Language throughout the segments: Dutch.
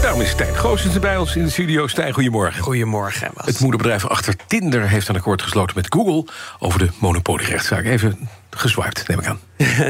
Daarom is Stijn Goossens bij ons in de studio. Stijn, goedemorgen. Goedemorgen, Bas. Het moederbedrijf achter Tinder heeft een akkoord gesloten met Google... over de monopolierechtszaak. Even geswiped, neem ik aan.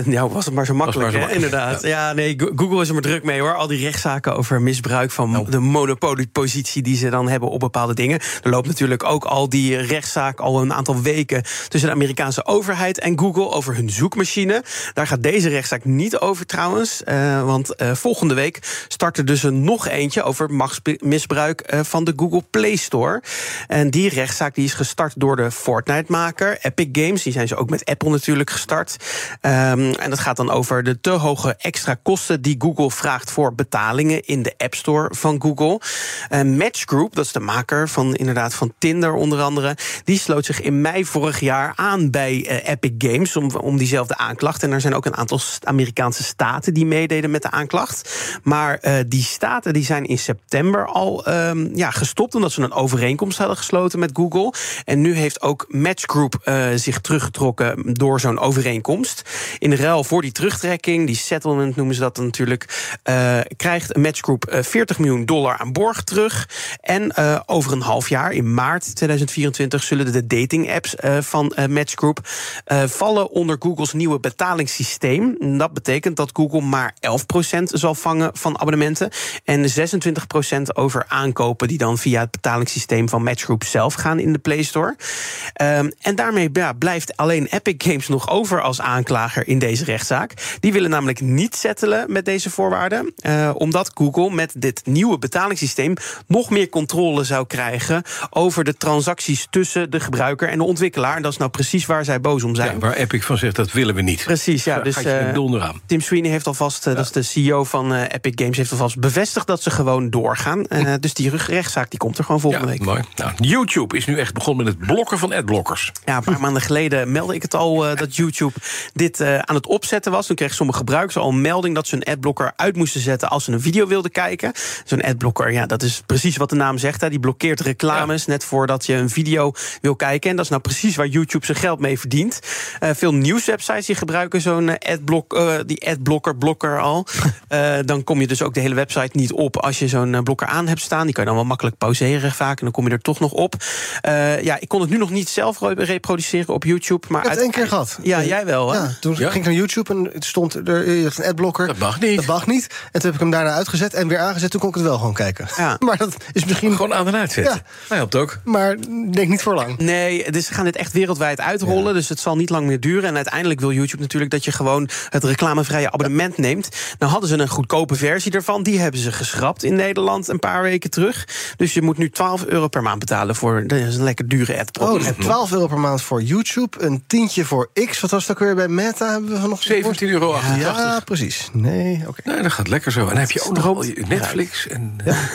ja, was het maar zo makkelijk, maar zo hè? makkelijk, inderdaad. Ja. nee, Go- Google is er maar druk mee, hoor. Al die rechtszaken over misbruik van Nou. de monopoliepositie... die ze dan hebben op bepaalde dingen. Er loopt natuurlijk ook al die rechtszaak al een aantal weken... tussen de Amerikaanse overheid en Google over hun zoekmachine. Daar gaat deze rechtszaak niet over trouwens. eh, want eh, volgende week start er dus een nog eentje... over machtsmisbruik eh, van de Google Play Store. En die rechtszaak die is gestart door de Fortnite-maker Epic Games. Die zijn ze ook met Apple natuurlijk gestart. Ehm, en dat gaat dan over de te hoge extra kosten die Google vraagt voor betalingen in de App Store van Google. Eh, Match Group, dat is de maker van inderdaad van Tinder onder andere, die sloot zich in mei vorig jaar aan bij eh, Epic Games om, om diezelfde aanklacht. En er zijn ook een aantal Amerikaanse staten die meededen met de aanklacht. Maar eh, die staten die zijn in september al ehm, ja, gestopt omdat ze een overeenkomst hadden gesloten met Google. En nu heeft ook Match Group zich teruggetrokken door zo'n overeenkomst. In ruil voor die terugtrekking, die settlement noemen ze dat natuurlijk, eh, krijgt Match Group eh, 40 miljoen dollar aan borg terug. En eh, over een half jaar, in maart 2024, zullen de dating apps eh, van eh, Match Group eh, vallen onder Googles nieuwe betalingssysteem. Dat betekent dat Google maar 11% zal vangen van abonnementen en 26% over aankopen die dan via het betalingssysteem van Match Group zelf gaan in de Play Store. Ehm, en daarmee ja, blijft alleen Epic Games nog over als aanklager in deze rechtszaak. Die willen namelijk niet settelen met deze voorwaarden, eh, omdat Google met dit nieuwe betalingssysteem nog meer controle zou krijgen over de transacties tussen de gebruiker en de ontwikkelaar. En dat is nou precies waar zij boos om zijn. Ja, waar Epic van zegt, dat willen we niet. Precies, ja. Dus aan. Tim Sweeney heeft alvast, eh, dat is de CEO van Epic Games, heeft alvast bevestigd dat ze gewoon doorgaan. Eh, dus die rechtszaak die komt er gewoon volgende Ja, week. mooi. Nou, YouTube is nu echt begonnen met het blokken van adblockers. Ja, een paar maanden geleden meldde ik het al dat YouTube dit eh, aan het opzetten was. Toen kregen sommige gebruikers al een melding dat ze een adblocker uit moesten zetten als ze een video wilden kijken. Zo'n adblocker, ja, dat is precies wat de naam zegt. Hè. Die blokkeert reclames net voordat je een video wil kijken. En dat is nou precies waar YouTube zijn geld mee verdient. Eh, veel nieuwswebsites die gebruiken zo'n eh, adblock, eh, die adblocker blokker al. Dan kom je dus ook de hele website niet op als je zo'n blokker aan hebt staan. Die kan je dan wel makkelijk pauzeren vaak en dan kom je er toch nog op. Ja, ik kon het nu nog niet zelf re- reproduceren op YouTube. Maar het één keer gehad. Ja, jij wel, hè? Ja, toen Ja? ging ik naar YouTube en het stond er een adblocker. Dat mag niet. Dat mag niet. En toen heb ik hem daarna uitgezet en weer aangezet. Toen kon ik het wel gewoon kijken. Ja. Maar dat is misschien. Gewoon aan en uitzetten. Ja. Dat helpt ook. Maar denk niet voor lang. Nee, dus ze gaan dit echt wereldwijd uitrollen. Dus het zal niet lang meer duren. En uiteindelijk wil YouTube natuurlijk dat je gewoon het reclamevrije abonnement neemt. Nou hadden ze een goedkope versie ervan. Die hebben ze geschrapt in Nederland een paar weken terug. Dus je moet nu 12 euro per maand betalen voor dat is een lekker dure ad. Oh, dus 12 euro per maand voor YouTube. Een tientje voor X. Wat was het ook weer bij Meta? Hebben we van nog 17,88 euro. Ja, precies. Nee, oké. Nee, dat gaat lekker zo. En dan heb je ook nog Netflix. En, eh,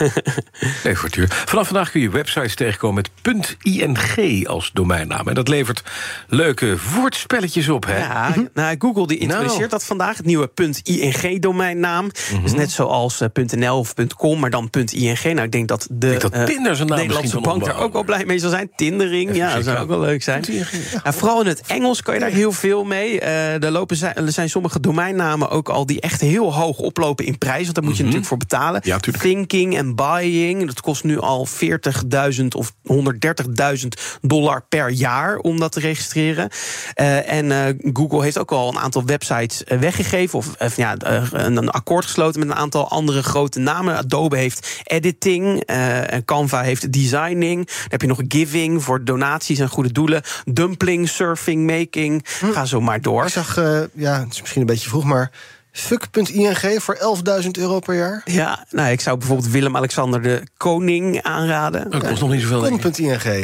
nee, voor het duur. Vanaf vandaag kun je websites tegenkomen met .ing als domeinnaam. En dat levert leuke woordspelletjes op, hè? Ja, nou, Google die introduceert Nou. dat vandaag, het nieuwe .ing-domeinnaam. Dus net zoals eh, .nl of .com, maar dan .ing. Nou, ik denk dat de denk dat eh, Tinder zijn naam Nederlandse bank daar ook wel blij mee zal zijn. Tindering, ja, dat zou ook wel leuk zijn. Ja, vooral in het Engels kan je daar heel veel mee. Eh, er, lopen zijn, er zijn sommige domeinnamen ook al die echt heel hoog oplopen in prijs. Want daar moet je natuurlijk voor betalen. Ja. Thinking en buying, dat kost nu al 40.000 of 130.000 dollar per jaar om dat te registreren. Eh, en eh, Google heeft ook al een aantal websites eh, weggegeven. Of eh, ja, eh, een, akkoord gesloten met een aantal andere grote namen. Adobe heeft editing. eh, en Canva heeft designing. Dan heb je nog giving voor donaties en goede doelen. Dumpling, surfing, making. Ga zo maar door. Ik zag, eh, ja, het is misschien een beetje vroeg, maar Fuck.ing voor 11.000 euro per jaar. Ja, nou, ik zou bijvoorbeeld Willem-Alexander de Koning aanraden. Dat kost nog niet zoveel.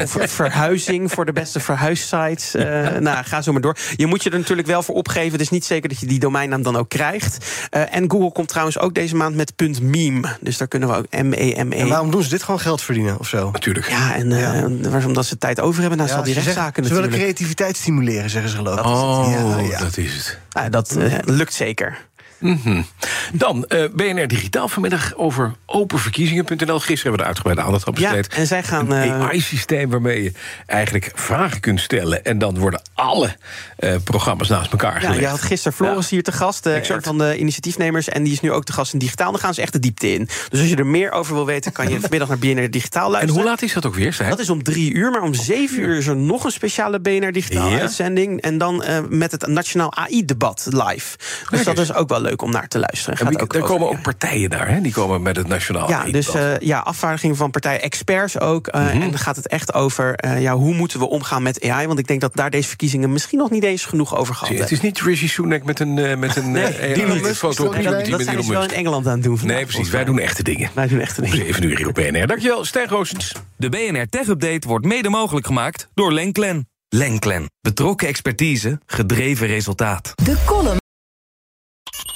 Ver- verhuizing voor de beste verhuissites. Eh, nou, ga zo maar door. Je moet je er natuurlijk wel voor opgeven. Het is niet zeker dat je die domeinnaam dan ook krijgt. Eh, en Google komt trouwens ook deze maand met .meme. Dus daar kunnen we ook M-E-M-E. En waarom doen ze dit gewoon geld verdienen of zo? Natuurlijk. Ja, en eh, waarom omdat ze tijd over hebben naast Ja, al die ze rechtszaken Ze willen natuurlijk. creativiteit stimuleren, zeggen ze geloof ik. Oh, Ja, ja. dat is het. Nou, dat lukt zeker. Dan eh, BNR Digitaal vanmiddag over openverkiezingen.nl. Gisteren hebben we er uitgebreid aandacht aan Ja, besteed. en zij gaan... Een eh, AI-systeem waarmee je eigenlijk vragen kunt stellen... en dan worden alle eh, programma's naast elkaar Ja, gelegd. je had gisteren Floris hier te gast, Exact. een van de initiatiefnemers. En die is nu ook te gast in Digitaal. Dan gaan ze echt de diepte in. Dus als je er meer over wil weten, kan je vanmiddag naar BNR Digitaal en luisteren. hoe laat is dat ook weer? Dat is om drie uur, maar om zeven uur is er nog een speciale BNR Digitaal Ja. uitzending. En dan met het Nationaal AI-debat live. Dus dat is ook wel leuk om naar te luisteren. En Gaat wie- ook er over- komen ook partijen daar, hè? Die komen met het nationaal. ja, dus eh, ja, afvaardiging van partijen, experts ook. eh, Mhm. En dan gaat het echt over eh, ja, hoe moeten we omgaan met AI. Want ik denk dat daar deze verkiezingen misschien nog niet eens genoeg over gehad je, het hebben. is niet Rishi Sunak met een, met een Nee, die AI niet. foto op dat- die Dat met zijn ze wel in. Engeland aan het doen. vandaag, Nee, precies. Wij doen echte dingen. Wij doen echt Om dingen. 7 uur hier op BNR. Dankjewel, Stijn Roosens. De BNR Tech Update wordt mede mogelijk gemaakt door Lenklen. Lenklen. Betrokken expertise, gedreven resultaat. De column.